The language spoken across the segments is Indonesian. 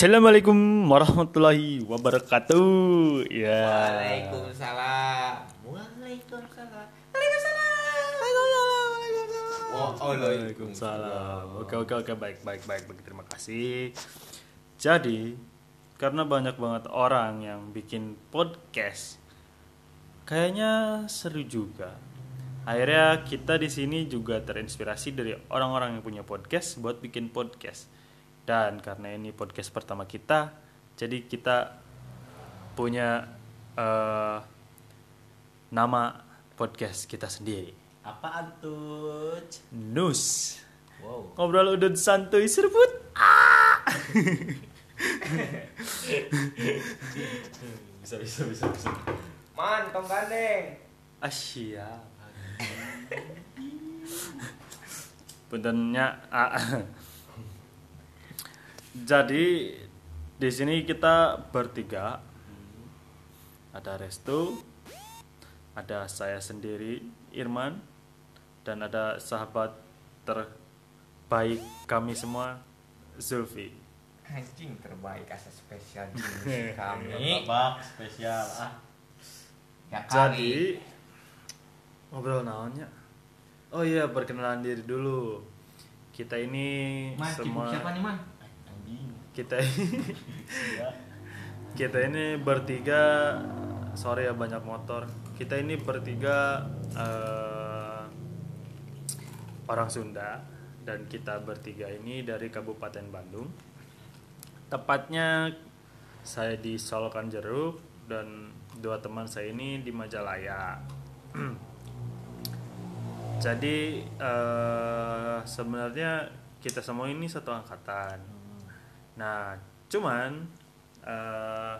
Assalamualaikum warahmatullahi wabarakatuh. Ya. Waalaikumsalam. Waalaikumsalam. Waalaikumsalam. Waalaikumsalam. Oh, oh, Waalaikumsalam. Oke oke oke baik baik baik baik terima kasih. Jadi karena banyak banget orang yang bikin podcast, kayaknya seru juga. Akhirnya kita di sini juga terinspirasi dari orang-orang yang punya podcast buat bikin podcast. Dan karena ini podcast pertama kita, jadi kita punya eh, nama podcast kita sendiri. Apaan tuh? Nus. Wow. Ngobrol udah santuy serput. Ah! bisa bisa bisa bisa. Man, tong gandeng. Asia. Puntennya ah. Jadi di sini kita bertiga. Ada Restu, ada saya sendiri, Irman, dan ada sahabat terbaik kami semua, Zulfi. Anjing terbaik asa spesial jenis kami. Babak spesial ah. Ya kali. Jadi ngobrol naonnya? Oh iya, perkenalan diri dulu. Kita ini Man, semua siapa nih, Man? Kita Ya. kita ini bertiga sorry ya banyak motor. Kita ini bertiga eh, orang Sunda dan kita bertiga ini dari Kabupaten Bandung. Tepatnya saya di Solokan Jeruk dan dua teman saya ini di Majalaya. Jadi eh, sebenarnya kita semua ini satu angkatan. Nah, cuman eh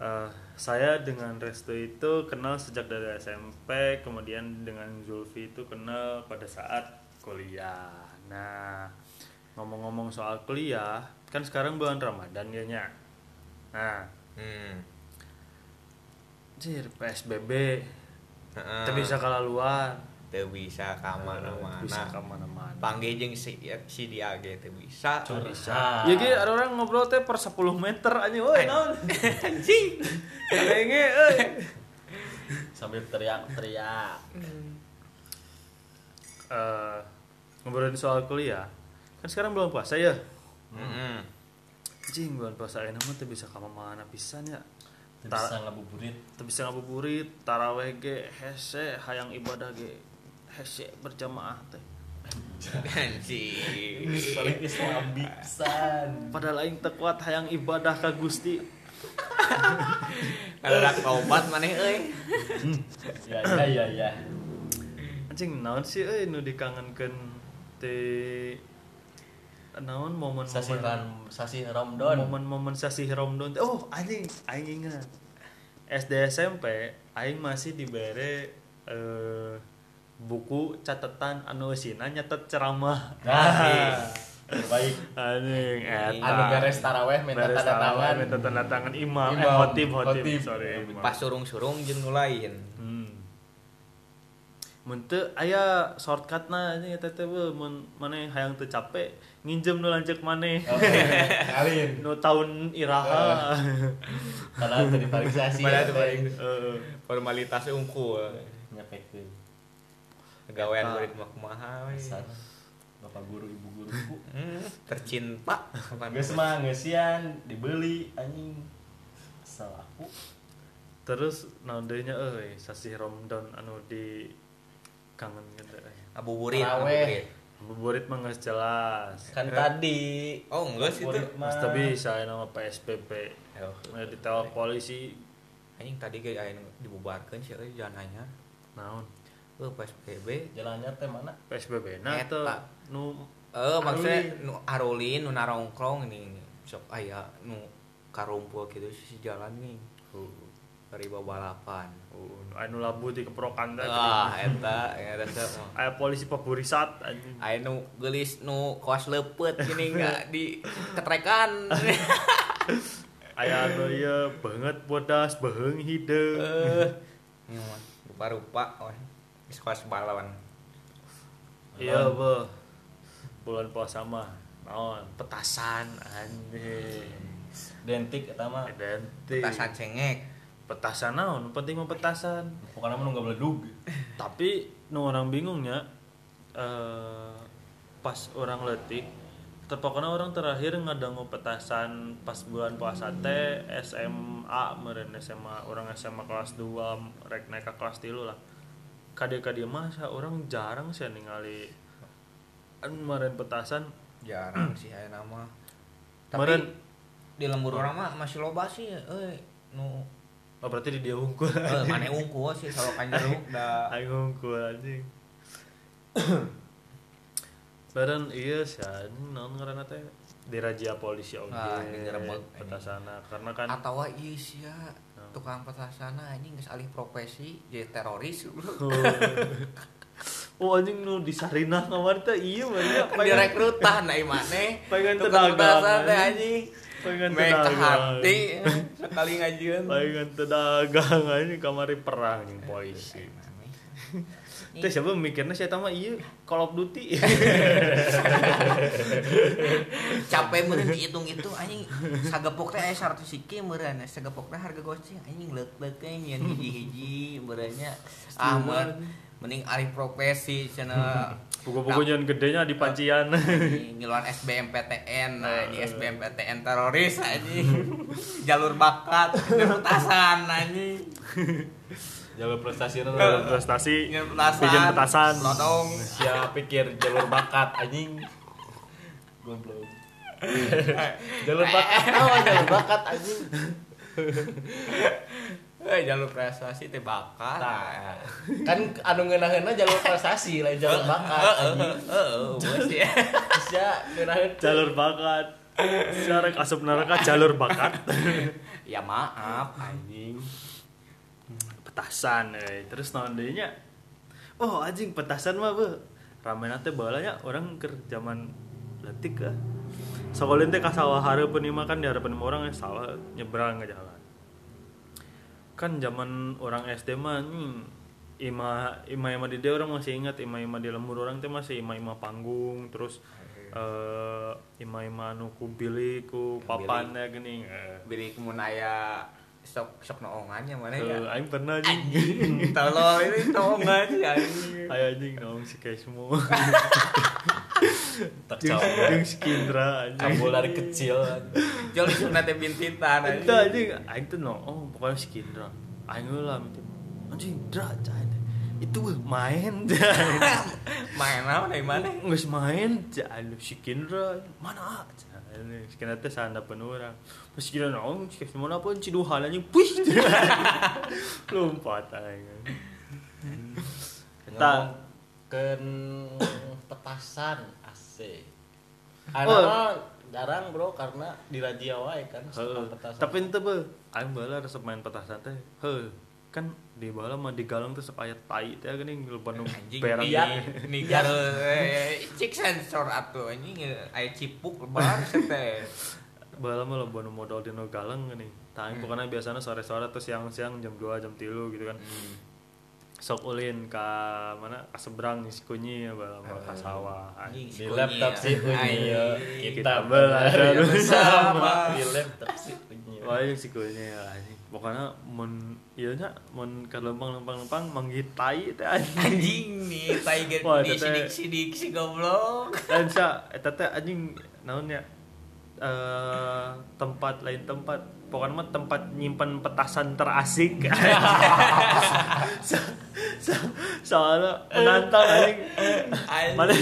eh, saya dengan Resto itu kenal sejak dari SMP, kemudian dengan Zulfi itu kenal pada saat kuliah. Nah, ngomong-ngomong soal kuliah, kan sekarang bulan Ramadan ya Nya. Nah, Hmm. jir PSBB, Heeh. tidak bisa kalah luar, Teu bisa ka mana-mana. Panggil jeung si si dia ge teu bisa. Teu bisa. Ya ge ada orang ngobrol teh per 10 meter aja, woi naon. Anjing. Kayaknya, euy. Sambil teriak-teriak. Eh, ngobrolin soal kuliah kan sekarang belum puasa ya Heeh. anjing bulan puasa ini mah teu bisa ka mana pisan ya bisa ngabuburit. bisa ngabuburit taraweh ge hese hayang ibadah ge hese berjamaah teh padahal aing teu kuat hayang ibadah ka Gusti Kalau kaubat maneh euy. Ya ya ya ya. anjing naon sih euy nu dikangenkeun teh naon momen-momen Sasi ran sasi Ramadan. momen-momen sasi Ramadan teh. oh anjing aing ingat SD SMP aing masih dibere eh, buku catatan anu sina nyatet ceramah Nah, terbaik. anjing eta Anu beres taraweh minta Beres tanda taraweh, tangan. minta tanda tangan imam, eh, Imam. khotib khotib Khotib. sorry Pas surung-surung jeung nu lain. hmm. mun teu aya shortcutna anjing eta teh we, mun maneh hayang teu capek nginjem nu lanceuk maneh Alin. nu taun iraha Padahal. Padahal teu paling Heeh. formalitas unggul. nyapekeun. Gawean murid mah kumaha. Bapak guru ibu guruku. Hmm, tercinta. Geus mah ngeusian dibeli anjing. Asal aku terus naon deui nya euy sasi Ramadan anu di kangen gitu euy. Abuburit, Taraweh. abuburit. Buburit mah geus jelas. kan tadi Oh, enggak sih itu. Mas tapi saya nama PSBB. Ayo. Nah, ditewak polisi Anjing tadi ge aya nu dibubarkeun sih euy jangan hanya. naon? Euy PSBB. jalannya teh mana? PSBB nah Eta. teu nu Eh maksudnya nu arulin nu narongkrong ini sok aya nu karumpul gitu si jalan nih. Dari balapan. uh, anu labu di keprokan teh. Ah, eta eta teh. Aya polisi paburisat. Aya nu geulis nu kaos leupeut gini enggak di ketrekan. Aya anu ieu banget bodas beheung hideung. Eh. Rupa-rupa kaos balawan. Iya, Beuh. Bulan puasa mah naon? Petasan anjing. Dentik eta mah. Identik. Petasan cengek. Petasan naon? Penting mah petasan. Pokoknya mah nu nggak beledug tapi nu orang bingungnya eh pas orang letik terpokoknya orang terakhir ngadangu petasan pas bulan puasa teh SMA meren SMA orang SMA kelas 2 rek naik ke kelas 3 lah kade masa orang jarang sih ningali an meren petasan. Jarang sih aya nama tapi Meren. di lembur orang mah masih loba sih eh nu oh berarti di dia unggul eh, mana unggul sih kalau kan jeruk da Aing unggul anjing. Barang iya sih naon ngaranna teh? Dirajia polisi oge Ah, digerebek, petasana karena kan atau iya sih ya tukang petasana anjing geus alih profesi jadi teroris. Oh anjing nu di Sarinah kamar teh iya mah ya direkrutan ai maneh. Pengen tenaga, teh anjing. pengen tenaga hati sekali ngajian. Pengen tenaga anjing kamari perang polisi Teh siapa mikirnya saya tahu iya Call of Duty. Capek meureun dihitung itu anjing. Sagepok teh aya 100 siki meureun sagepok teh harga goceng anjing leuk-leuk nyeun hiji-hiji meureunnya. Ah mending alih profesi cenah. Buku-buku yang gedenya di pancian. Ngiluan SBMPTN nah. ini SBMPTN teroris anjing. Jalur bakat jalur petasan anjing jalur prestasi nu prestasi jalur petasan lodong siapa pikir jalur bakat anjing. Goblok. Jalur bakat. Oh jalur bakat anjing. Eh jalur prestasi teh bakat. Tah, kan anu ngeunaheunna jalur prestasi lain jalur bakat anjing. heeh ya bisa ngeunaheun jalur bakat. Secara asup neraka jalur bakat. Ya maaf anjing petasan eh. terus naon deui nya oh anjing petasan mah be. Ramena teh balanya orang ker zaman letik ah sakolin teh ka sawah hareupeun ieu mah kan di harapan orang ya sawah nyebrang ke jalan. Kan zaman orang SD mah hmm, ima ima ima di dia orang masih ingat ima ima di lembur orang teh masih ima ima panggung terus eh ima ima nu ku bilik ku papan ya geuning eh beri kemun aya sok sok noongannya mana Eh, ya aing pernah anjing tolol ini noongan sih anjing Ayo anjing dong si semua. tak Jeung cabul jeung si Kindra anjing. cabul dari kecil jol sunat teh bintitan Itu anjing aing tuh no, oh pokoknya si Kindra. Aing lah anjing Dra cai teh. Itu main. Main apa? Dari mana? Nggak main. Cai si Kindra mana? Si Kindra teh sanda penurang. Pas si Kindra no, si semua apa si duhan anjing. Puih. Lompat aing. Eta ken petasan AC. Oh. Anak jarang bro karena di radio wae kan petasan. Tapi ente be, aing bala resep main petasan teh. Heuh, kan di bala mah di galang teh aya tai teh geuning leupan nu anjing perang. iya nih kalau cik sensor atuh anjing aya cipuk lebar teh Bala mah loba nu modal dina galang geuning. Tah aing pokona biasana sore-sore atau siang-siang jam 2 jam 3 gitu kan. Sok ulin ka mana ka seberang si kunyi ya bala mah ka sawah. anjing di laptop si Unyi ya Anjing. kita belajar bersama. di laptop si Wah, si kunyi ya anjing. Pokona mun ieu nya mun ka lempang-lempang manggih tai teh anjing. anjing nih tiger Wah, di sidik sidik si goblok. Dan sa eta teh anjing naon ya eh tempat lain tempat. Pokoknya mah tempat nyimpan petasan terasik. So, so, soalnya menantang anjing. Mana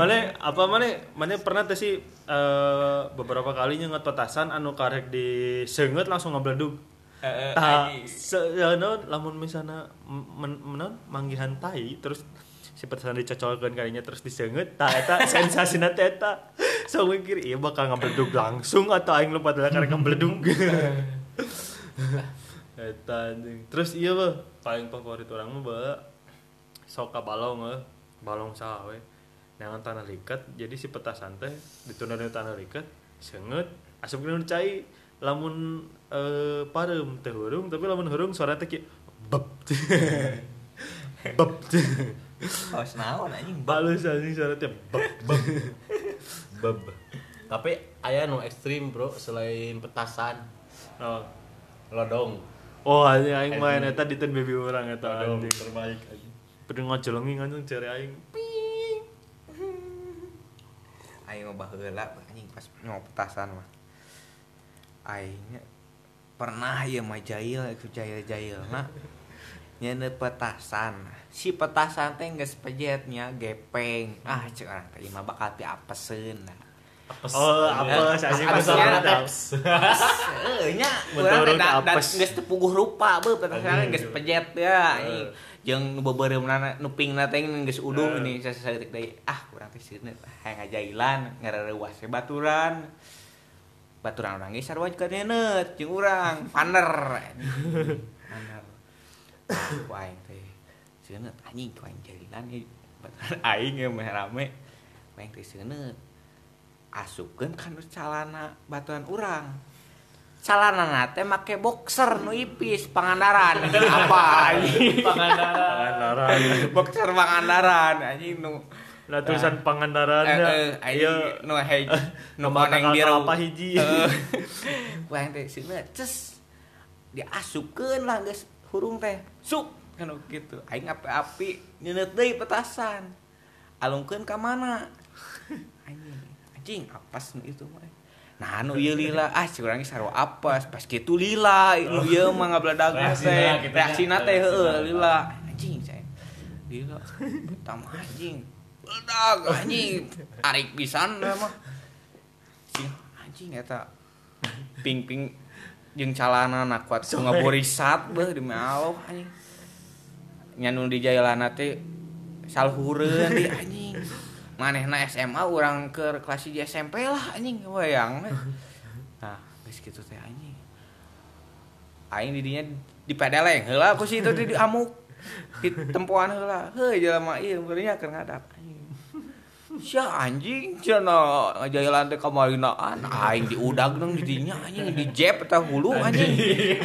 mana apa mana mana pernah teh sih eh beberapa kalinya nget petasan anu karek disenget langsung ngabledug Heeh, tah anjing. se- ya, lamun misalnya men, men, manggihan tai terus si petasan dicocolkeun kalinya terus disenget tah eta sensasina teh eta. So mikir iya bakal ngabledug langsung atau aing lupa adalah karek ngabledug eta anjing. Terus iya bah paling favorit orang mah bae sok balong eh balong sawe nangan tanah likat jadi si petasan teh ditunda di tanah likat senget asup kena cai lamun eh parem teh hurung tapi lamun hurung suara teh kieu beb beb Oh, senaon anjing balus anjing suara teh beb beb beb Tapi aya nu ekstrim, Bro, selain petasan, Oh. lodong. Oh, anjing aing main eta di ten baby urang eta anjing. terbaik anjing. Pede ngojelengi anjing cari aing. Aing mah baheula anjing pas mau petasan mah. Aingnya pernah ya mah jail ikut jail-jail nah nyana petasan. Si petasan teh geus pejetnya gepeng. Ah cek orang teh mah bakal ti apeseun nah Apes. Oh, apes anjing Apes, ya. banget. Apes. Nya urang teh apes. geus teu puguh rupa beuh petasan Anjing. geus pejet ya jeung nu bebereumna nu pingna teh geus udung ini sasaeutik deui ah urang teh sieun hayang ngajailan ngareuwas baturan baturan urang ge sarua ka neuneut jeung urang paner paner aing teh sieun anjing ku aing jailan baturan aing meh rame aing teh sieun asupkeun ka nu calana baturan urang. Calana nate make boxer nu ipis pangandaran. Apa anjing? Pangandaran. boxer pangandaran anjing nu. Lah tulisan eh, pangandarannya. eh, Iya. anjing nu hej nu tanggal biru. apa hiji? Eh, wah teh sieuna ces. Diasupkeun lah geus hurung teh. Sup kan gitu aing api-api nyeuneut deui petasan. Alungkeun ka mana? Anjing anjing apes nu itu mah nah nu ieu lila. Ah ge sarua apes pas kitu lila. Nu ieu mah ngabladag teh. reaksina teh Reaksina. lila. Anjing saya lila tam anjing. Meledak anjing. Arik pisan mah. Si anjing eta. Ping ping jeung calana na kuat ngaborisat beuh demi Allah anjing. Nyanu di jailana teh salhureun di anjing manehna SMA urang ke kelas di SMP lah anjing wayang. Nah geus kitu teh anjing. Aing di dinya dipedeleng heula ku si itu di amuk. Di tempoan heula heuh jelema ieu beurnya keur ngadap anjing. Sia anjing cenah ngajailan teh kamarinaan aing diudag nang di dinya anjing di jeb teh hulu anjing.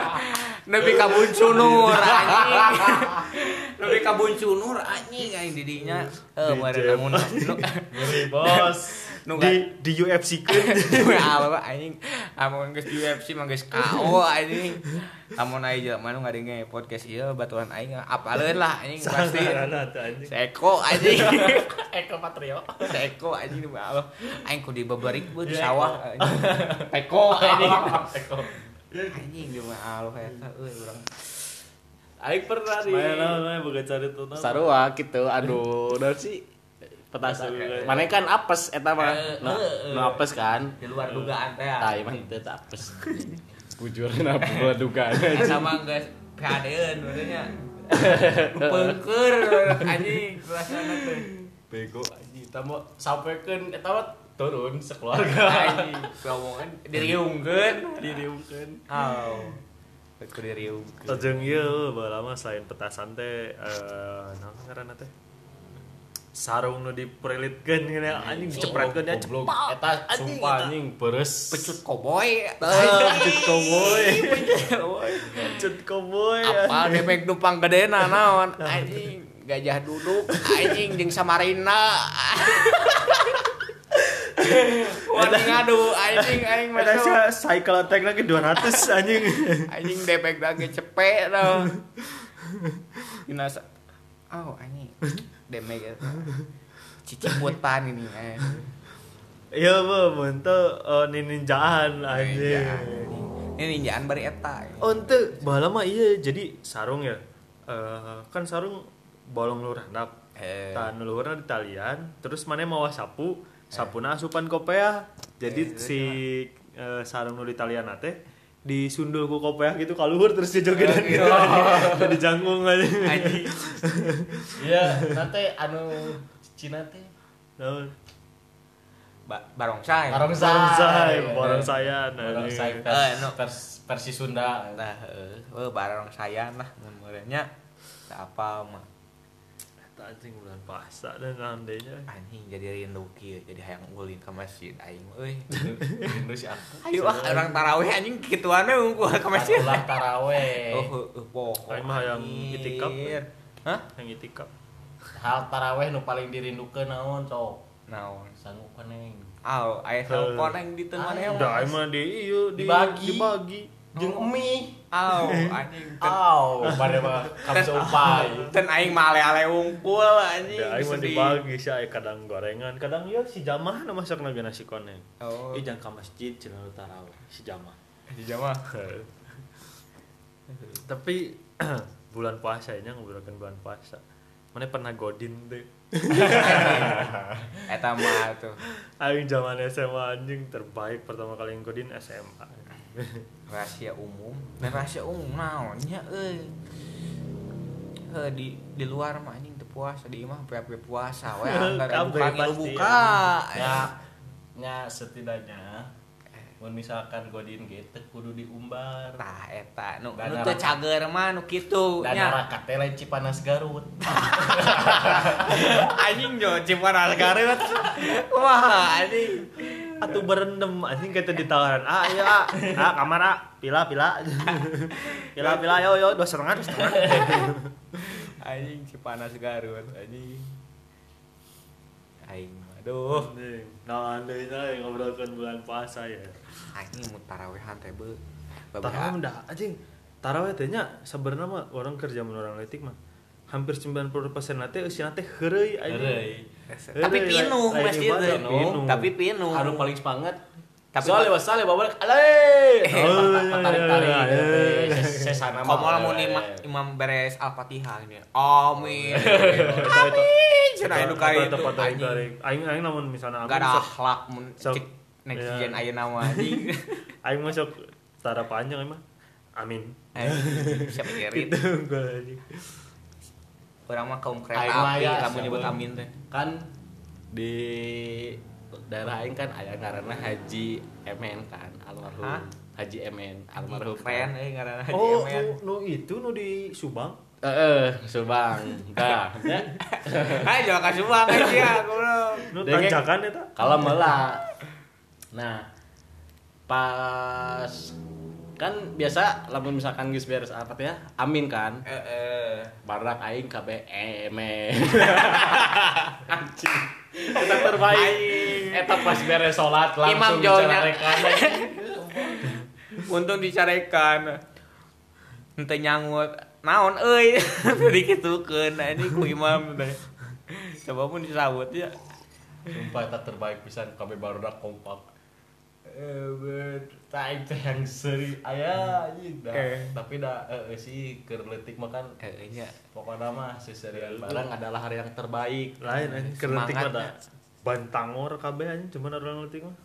Nepi ka buncunur anjing. Nepi ka buncunur anjing aing di dinya. Eh mare namun Bos. Di di UFC kan. apa anjing amun geus UFC mah geus KO anjing. Amun aya jelema nu ngadenge podcast ieu baturan aing apaleun lah anjing pasti. Seko anjing. Eko Patrio. Seko anjing Allah. Aing kudu dibeberik bu di sawah anjing. Eko anjing. Eko. Anjing demi Allah eta euy urang. Aing pernah di Main naon boga cari tuh. Sarua gitu, aduh, udah sih petasan. Mana kan apes eta mah. Eh, Nah, eh, nu apes kan. Di luar dugaan teh. Tah, emang itu tak apes. Bujur kenapa gua dugaan sama geus PHD-eun benernya. Pengker anjing suasana teh. Bego anjing. Eta mah sampeukeun eta mah turun sekeluarga. Anjing, ngomongan diriungkeun. Diriungkeun. Aw. Tajeng ieu baheula mah selain petasan teh eh naon ngaranna teh? Sarung nu diprilitkeun gini anjing dicepretkeun ya Goblok. cepat. Eta sumpah anjing beres. Pecut koboi. Pecut koboi. Koboi. Cut cowboy. Apa debek numpang gedena naon? Anjing gajah duduk anjing jeung Samarina. Wani ngadu anjing aing Eta masuk. sia cycle attack lagi 200 anjing. anjing debek lagi cepet dong Dina oh anjing demek ya ciciputan ini eh. Iya bu, bentuk oh, ninjaan anjing. ini ninjaan bari eta Oh ente, bahala mah iya jadi sarung ya. Eh kan sarung bolong luhur handap. Eh. Tah nu luhurna di talian, terus mana mau sapu, sapuna asupan kopea. Jadi Eh, si eh, sarung nu di talian teh disundul ku kopea gitu ka luhur terus dijogedan gitu. Jadi jangkung aja. Iya, nanti anu Cina teh. Naon? ba barongsai Barongsai. Barongsai, barongsayan Barongsai anjing. versi, Eh, no. versi, versi Sunda. nah eh eh, barongsai nah nomornya apa mah anjing bulan puasa dan andainya. anjing jadi rindu kieu jadi hayang ulin ka masjid aing euy Rindu si ayo ah orang tarawih anjing kituan we unggul ka masjid Ulah taraweh. oh heuh poho Aing mah hayang anjir. itikaf. hah Yang itikaf. Hal taraweh nu paling dirindukeun naon cok? naon Sanggup keneng. Aw, aya telepon yang di tengah mana Udah aing mah di ieu di Dibagi. dibagi. jeung emi Aw, anjing. Aw pada mah kamu seupai ten aing mah ale-ale wungkul anjing. Da aing mah dibagi sih aya kadang gorengan, kadang ieu si Jamah na masak lagi nasi koneng. Oh, Ih jangan ke masjid cenah tarawih si jamaah di jamaah. Tapi bulan puasa nya ngobrolkeun bulan puasa. Mana pernah godin teh? Eta mah tuh. Aing zaman SMA anjing terbaik pertama kali yang godin SMA. Rahasia umum. Dan rahasia umum naonnya Heuh, di di luar mah anjing teu puasa di imah sampai puasa we. Kabeh buka buka ya. nya setidaknya mun misalkan godin gitu kudu diumbar. Tah eta nu nu teu cager mah nu kitu dan nya. narakat teh lain Cipanas Garut. Anjing jo cipanas garut. Wah anjing Atuh berendam anjing kata ditawaran. Ah iya ah, ah kamar ah, pila pila. pila pila yo yo dua setengah dua setengah. anjing cipanas garut anjing aing aduh nah andai saya ngobrolkan bulan puasa ya. anjing mau tarawehan teh be Tarawih dah anjing. Tarawih teh nya sebenarnya mah orang kerja mun orang letik mah hampir 90% nate eusina teh heureuy anjing. Heureuy. tapi pinu teh. pinu. tapi pinu anu paling semangat Tapi- soalnya wasale bawa balik ale Oh, tarik tarik iya, iya, iya. sesana Kamu mau eh. imam, imam beres al-fatihah ini. Amin. Itu itu. Cenah anu kali itu Foto anjing. tarik. Aing aing namun misalnya Gak ada akhlak mun next iya. gen aya nama anjing. aing masuk tara panjang emang. Amin. Eh, Siapa Gitu kirit? gua anjing. Orang mah kaum kereta api ya, lamun nyebut amin teh. kan di daerah aing kan aya ngaranna Haji MN kan almarhum Hah? Haji MN almarhum Keren euy ngaranna Haji Oh, Emen. nu, nu itu nu di Subang. Heeh, Subang. Dah. ya. Jual ka Subang aja belum. Nu tanjakan eta. Kalau melah. Nah, pas kan biasa lamun misalkan geus beres apa ya amin kan Heeh. barak aing emen anjing eta terbaik eta pas beres salat Imam langsung Jolnya. dicarekan Untung dicarekan. Henteu nyangut. Naon euy? Dikitukeun ini ku imam teh. Coba pun disambut ya. sumpah eta terbaik pisan kabeh barudak kompak eh tai teh yang seri aya anjing dah Eh. tapi dah eh, sih keur leutik mah kan Eh nya. pokoknya mah seserian barang adalah hari yang terbaik Lain anjing kerentik mah Semangatnya. da. Bantangor kabeh anjing cuman orang letik mah.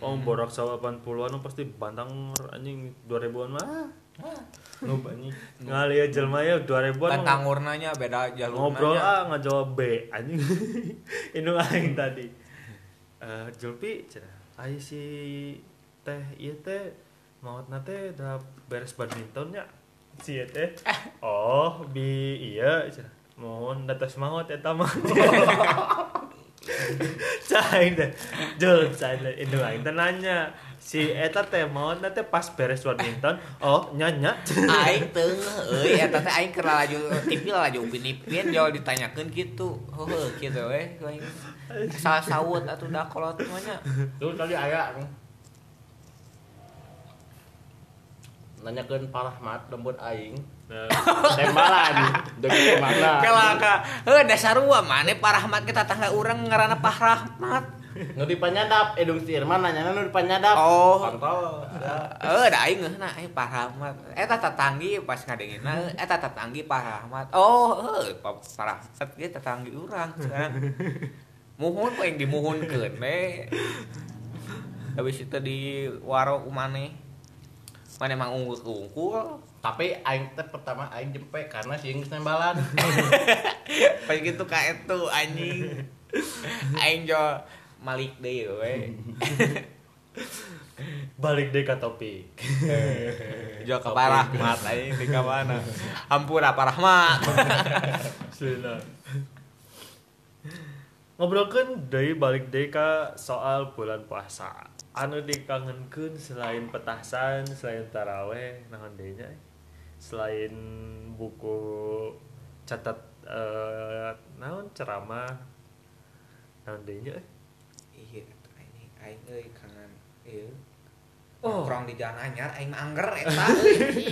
Oh, borak sawa 80-an pasti bantangor anjing 2000-an mah. nu anjing Ngali ya jelma ya 2000-an. mah Pantangurnanya beda jalur ngobrol ah ngajawab B anjing. Ini aing tadi. Eh Julpi cenah. Ai si teh ieu teh maot teh da beres badminton nya. Si ieu teh. Oh, bi iya. Mohon datos maot eta mah. Cain deh, Jul, cain deh, itu aing teh nanya si eta teh maot teh pas beres badminton, oh nyanya, Aing teung euy eta teh aing keur laju TV laju upin-ipin jauh ditanyakeun kitu. Heuh kitu we aing. Salah sawut atuh da kolot mah nya. Lu tadi aya nanyakeun Pak Rahmat lembut aing Nah, tembalan dengan mana Kelaka. Heuh dasar rua mane Pak Rahmat kita tangga urang ngaranna Pak Rahmat. nu dipanyadap edung si Irman nanya nu dipanyadap Oh. kontol Eh, da aing ngeuna aing Pak Rahmat. Eta tatanggi pas ngadengeunna eta tatanggi Pak Rahmat. Oh, heuh Pak Pak Rahmat ge tatanggi urang sekarang. Muhun kok yang dimuhunkeun we. Habis itu di warung maneh. Mana emang unggul-unggul. tapi aing teh pertama aing jempe karena si geus nembalan Pas gitu ka itu anjing. Aing jo malik deui we. balik deh ke topik. Jo ke Pak Rahmat aing di mana. Ampun Pak Rahmat. Sudah. Ngobrolkeun deui balik deui ka soal bulan puasa. Anu dikangenkeun selain petasan, selain taraweh, naon deui nya? Selain buku catat eh naon ceramah. Naon deui nya? eh? Iya, euy kangen ieu Oh. nongkrong di jalan anyar aing mah angger eta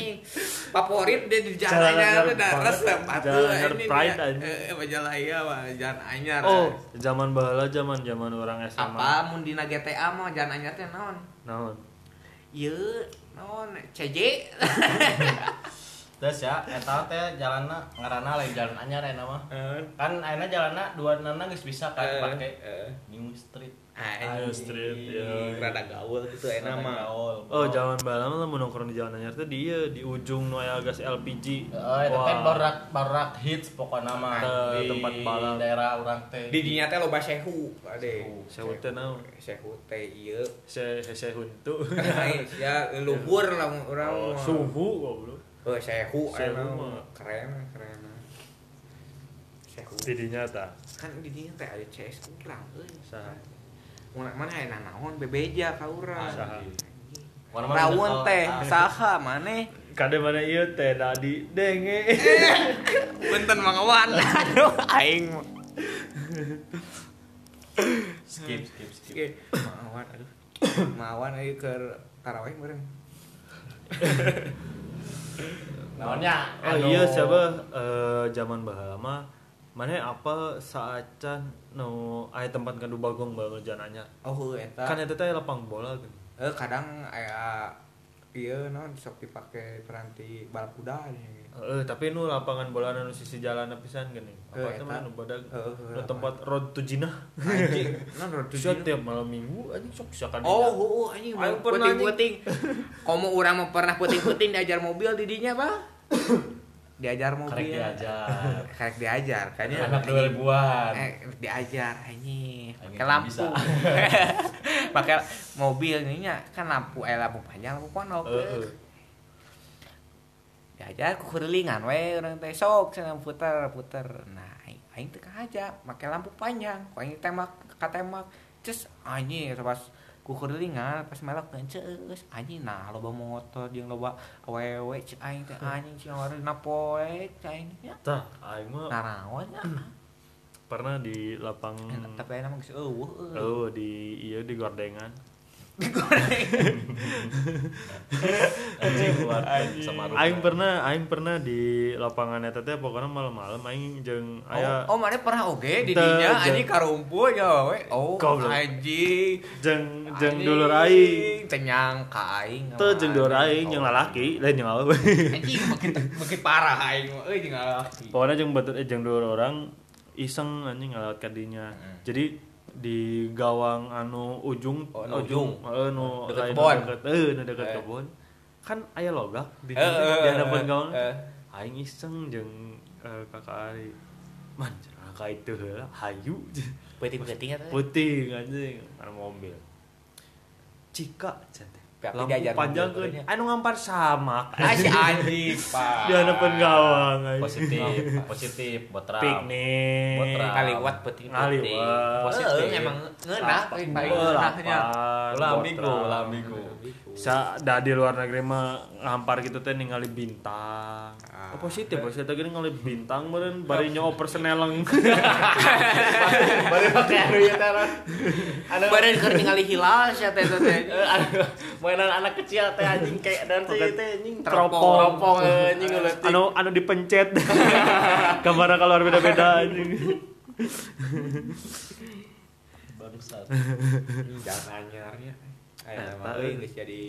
favorit dia di jalan anyar da atuh Jalan Anyar ini pride, anjing. Eh, Majalaya mah jalan anyar Oh, zaman bahala zaman zaman orang SMA. apa mun dina GTA mah jalan anyar teh naon Naon? ieu naon CJ Terus ya, eta teh jalanna ngaranna lain jalan anyar eta mah. Kan ayeuna jalanna dua nana geus bisa kan Eh, pake eh. New Street. Street, ya. rada gaul gitu enak mah Gaul. Oh, zaman bahala mah lamun nongkrong di jalan anyar teh dia di ujung nu aya gas LPG. Oh, itu kan barak barak hits pokoknya mah di tempat balap. daerah urang teh. di dinya teh loba sehu ade Sehu teh naon? sehu teh ieu Se se huntu. Ai, ya luhur lah urang Oh, suhu goblok. Oh, sehu Sehu mah. keren keren sehu Didinya ta. kan di dinya teh aya CS urang euy Saha? Mana mana aya naon bebeja ka urang rawon teh ah. saha maneh Kade mana ieu teh tadi denge. Punten mangawan. Aduh, aing. skip skip skip. Mangawan aduh. Mangawan aing ke tarawih meureun. Naonnya? Oh anu- iya siapa eh zaman bahala mah mana apa saacan no aya tempat kanu bagong banget jananya. Oh, eta. Kan eta teh lapang bola kan. Eh kadang aya ieu naon sok dipake peranti balap kuda nih. Eh tapi nu lapangan bola nu sisi jalan pisan. Apa Eh, teh eta. mah nu badag Heeh, nu tempat road to Jinah. Anjing, non road to Jinah. tiap malam minggu anjing sok bisa kan. Oh, oh, anjing mau pernah, puting-puting. Komo urang mah pernah puting-puting diajar mobil di dinya, Diajar Karek mobil. diajar. Karek diajar, kayaknya Anak 2000-an. eh diajar Anjing. Pakai lampu. pakai mobil ini kan lampu eh lampu panjang lampu pondok. Heeh. diajar ku kurilingan we urang teh sok cenah puter puter. Nah aing teu aja pakai lampu panjang. Ku aing tembak katembak cus anjing pas ku kurilingan pas melok ceus anjing nah loba motor jeung loba awewe cek aing teh anjing cing warna poek cek aing nya Tah, aing mah naraon nya pernah di lapang tapi enak geus eueuh eueuh. Oh di iya di gordengan. Anjing keluar sama Rupa. Aing pernah aing pernah di lapangan eta teh pokoknya malam-malam aing jeung aya Oh, oh mana pernah oge di dinya anjing karumpul ya we. Oh, Goblok. anjing. jeung jeung dulur aing. Tenyang ka aing. Teu jeung dulur aing jeung lalaki, lain jeung awewe. Anjing makin makin parah aing euy jeung lalaki. Pokoknya jeung betul eh, jeung dulur orang iseng anjing ngalawat ka dinya. Heeh. Jadi di gawang anu ujung Oh, nu ujung. heeh nu Deket lain deket eh nu deket Eh. kebon. Kan aya logak di Eh, eh, di eh, hadapan eh, gawang. eh. Aing iseng jeung eh, kakak Ari. Man, ka itu heula hayu. Peuting-peuting eta. Putih anjing, anu mobil. Cika cantik. Tapi Lampu diajar panjang kan. Anu ngampar samak. Ah si anjing, Pak. Di hadapan gawang anjing. positif, positif buat ram. Piknik. Buat ram. Kaliwat peuting-peuting. Ngaliwat. Positif emang ngeunah paling paling ngeunahnya. Ulah minggu, ulah minggu. Sa da di luar negeri mah ngampar gitu teh ningali bintang. Ah. Oh, positif, positif teh ningali bintang meureun bari nyoper seneleng. Bari pakai anu ieu teh. Anu Baren keur ningali hilal sia teh teh. teh. eh, anu mainan anak kecil teh anjing kayak dan teh teh anjing Teropong. teropong anjing ngeuletik. anu anu dipencet. Gambarnya keluar beda-beda anjing. bangsat. Jangan anyarnya. Eta, nama euy. geus jadi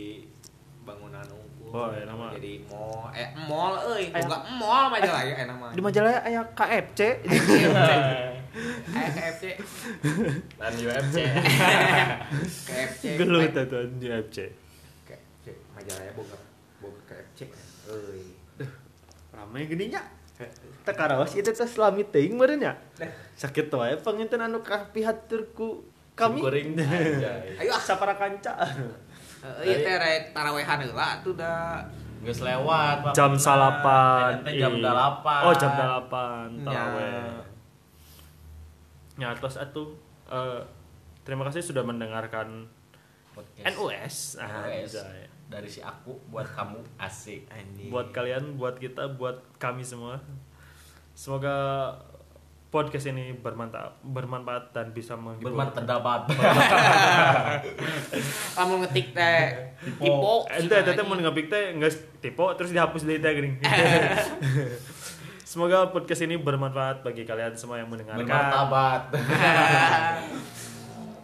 bangunan unggul. Oh, aya nama. Jadi mall, eh mall euy, Aya- bukan mall mah lah ya nama. Di Majalaya aya KFC. KFC, Dan UFC. KFC. Gelut eta di KFC. KFC, Majalaya boga boga KFC. Euy. Rame geuning nya. Teu karaos ieu teh selami teuing meureun nya. Sakit wae panginten anu kapihaturku kami. Kuring anjay. Ayo ah. Sapara kanca. Euy teh rek tarawehan heula tuh da. Geus lewat. Pak. Jam salapan. Jam Ih. 8. Oh, jam 8 Ya. taraweh. Ya, terus atuh eh, terima kasih sudah mendengarkan Podcast. NUS. NUS. Anjay. Dari si aku buat kamu asik. Buat kalian, buat kita, buat kami semua. Semoga podcast ini bermanfaat, bermanfaat dan bisa menghibur. Bermartabat. kamu ngetik teh tipe ente ente mau ngapik teh nggak tipe terus dihapus dari teh gini. Semoga podcast ini bermanfaat bagi kalian semua yang mendengarkan. Bermartabat.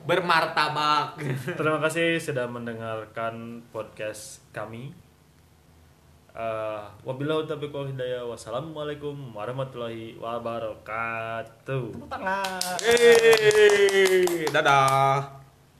bermartabak terima kasih sudah mendengarkan podcast kami Uh, wabillahi taufiq wal hidayah. Wassalamualaikum warahmatullahi wabarakatuh. Tepuk tangan. Yeay, dadah